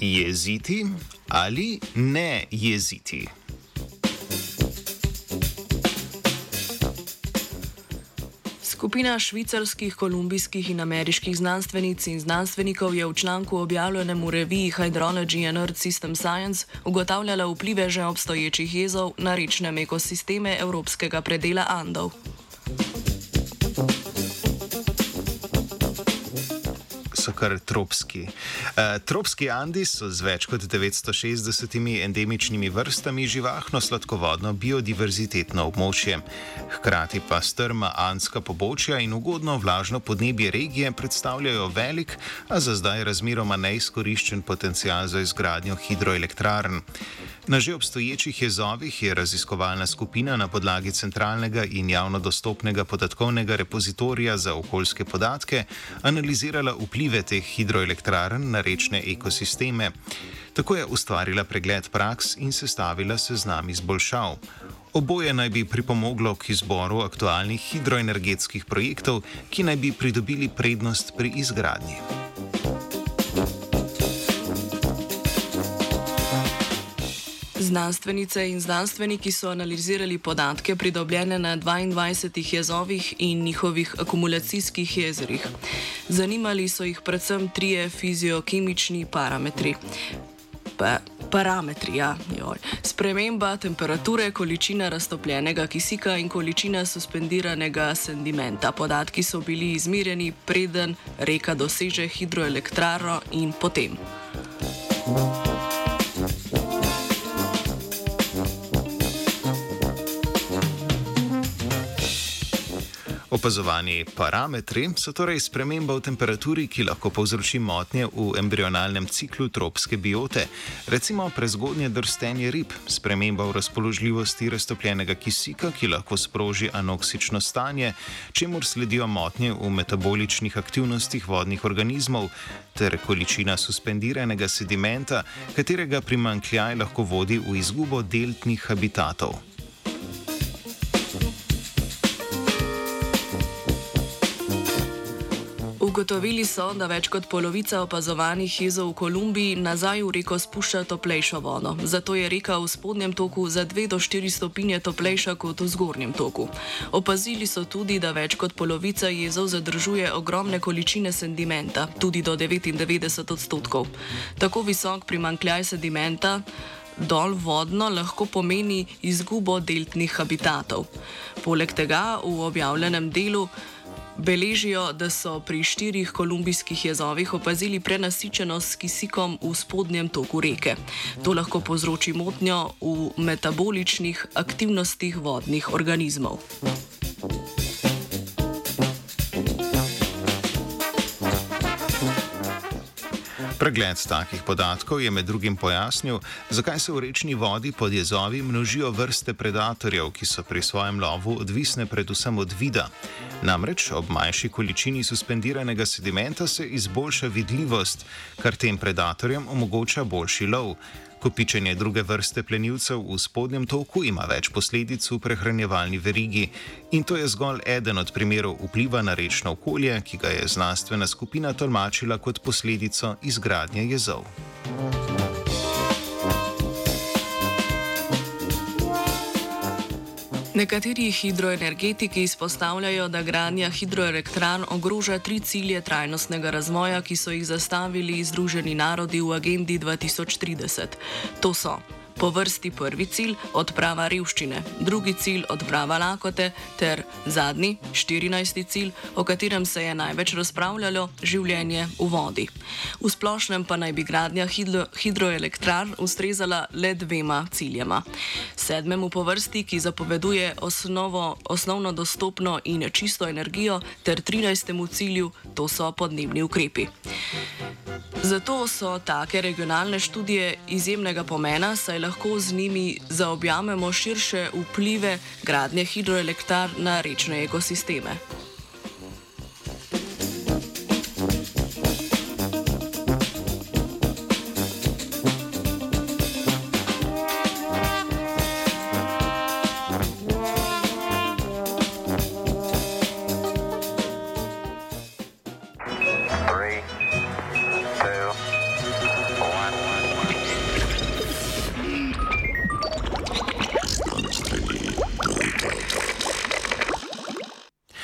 jeziti ali ne jeziti. Skupina švicarskih, kolumbijskih in ameriških znanstvenic in znanstvenikov je v članku objavljenem v reviji Hydrology and Earth System Science ugotavljala vplive že obstoječih jezov na rečne ekosisteme evropskega predela Andov. So kar tropski. Uh, tropski Andi so z več kot 960 endemičnimi vrstami živahno sladkovodno biodiverzitetno območje. Hkrati pa strma andska pobočja in ugodno vlažno podnebje regije predstavljajo velik, a za zdaj razmeroma neizkoriščen potencial za izgradnjo hidroelektrarn. Na že obstoječih jezovih je raziskovalna skupina na podlagi centralnega in javno dostopnega podatkovnega repozitorija za okoljske podatke analizirala vplive teh hidroelektrarn na rečne ekosisteme. Tako je ustvarila pregled praks in sestavila seznam izboljšav. Oboje naj bi pripomoglo k izboru aktualnih hidroenergetskih projektov, ki naj bi pridobili prednost pri izgradnji. Znanstvenice in znanstveniki so analizirali podatke pridobljene na 22 jezovih in njihovih akumulacijskih jezerih. Zanimali so jih predvsem trije fiziokemični parametri. Pa, parametri, ja, joj. Sprememba temperature, količina raztopljenega kisika in količina suspendiranega sedimenta. Podatki so bili izmerjeni, preden reka doseže hidroelektrarno in potem. Thank you. Opazovani parametri so torej sprememba v temperaturi, ki lahko povzroči motnje v embrionalnem ciklu tropske biote, recimo prezgodnje drstenje rib, sprememba v razpoložljivosti raztopljenega kisika, ki lahko sproži anoksično stanje, čemur sledijo motnje v metaboličnih aktivnostih vodnih organizmov, ter količina suspendiranega sedimenta, katerega primankljaj lahko vodi v izgubo deltnih habitatov. Ugotovili so, da več kot polovica opazovanih jezov v Kolumbiji nazaj v reko spušča toplejšo vodo. Zato je reka v spodnjem toku za 2 do 4 stopinje toplejša kot v zgornjem toku. Opazili so tudi, da več kot polovica jezov zadržuje ogromne količine sedimenta, tudi do 99 odstotkov. Tako visok primankljaj sedimenta. Dol vodno lahko pomeni izgubo deltnih habitatov. Poleg tega v objavljenem delu Beležijo, da so pri štirih kolumbijskih jezovih opazili prenasičenost s kisikom v spodnjem toku reke. To lahko povzroči motnjo v metaboličnih aktivnostih vodnih organizmov. Pregled takih podatkov je med drugim pojasnil, zakaj se v rečni vodi pod jezovi množijo vrste predatorjev, ki so pri svojem lovu odvisne predvsem od vida. Namreč ob manjši količini suspendiranega sedimenta se izboljša vidljivost, kar tem predatorjem omogoča boljši lov. Kopičenje druge vrste plenilcev v spodnjem toku ima več posledic v prehranjevalni verigi in to je zgolj eden od primerov vpliva na rečno okolje, ki ga je znanstvena skupina tolmačila kot posledico izgradnje jezov. Nekateri hidroenergetiki izpostavljajo, da gradnja hidroelektran ogroža tri cilje trajnostnega razvoja, ki so jih zastavili Združeni narodi v agendi 2030. To so Po vrsti prvi cilj odprava revščine, drugi cilj odprava lakote ter zadnji, 14. cilj, o katerem se je največ razpravljalo, življenje v vodi. V splošnem pa naj bi gradnja hidro, hidroelektrar ustrezala le dvema ciljema. Sedmemu po vrsti, ki zapoveduje osnovo, osnovno dostopno in čisto energijo, ter 13. cilju, to so podnebni ukrepi. Zato so take regionalne študije izjemnega pomena, saj lahko z njimi zaobjamemo širše vplive gradnje hidroelektrarn na rečne ekosisteme.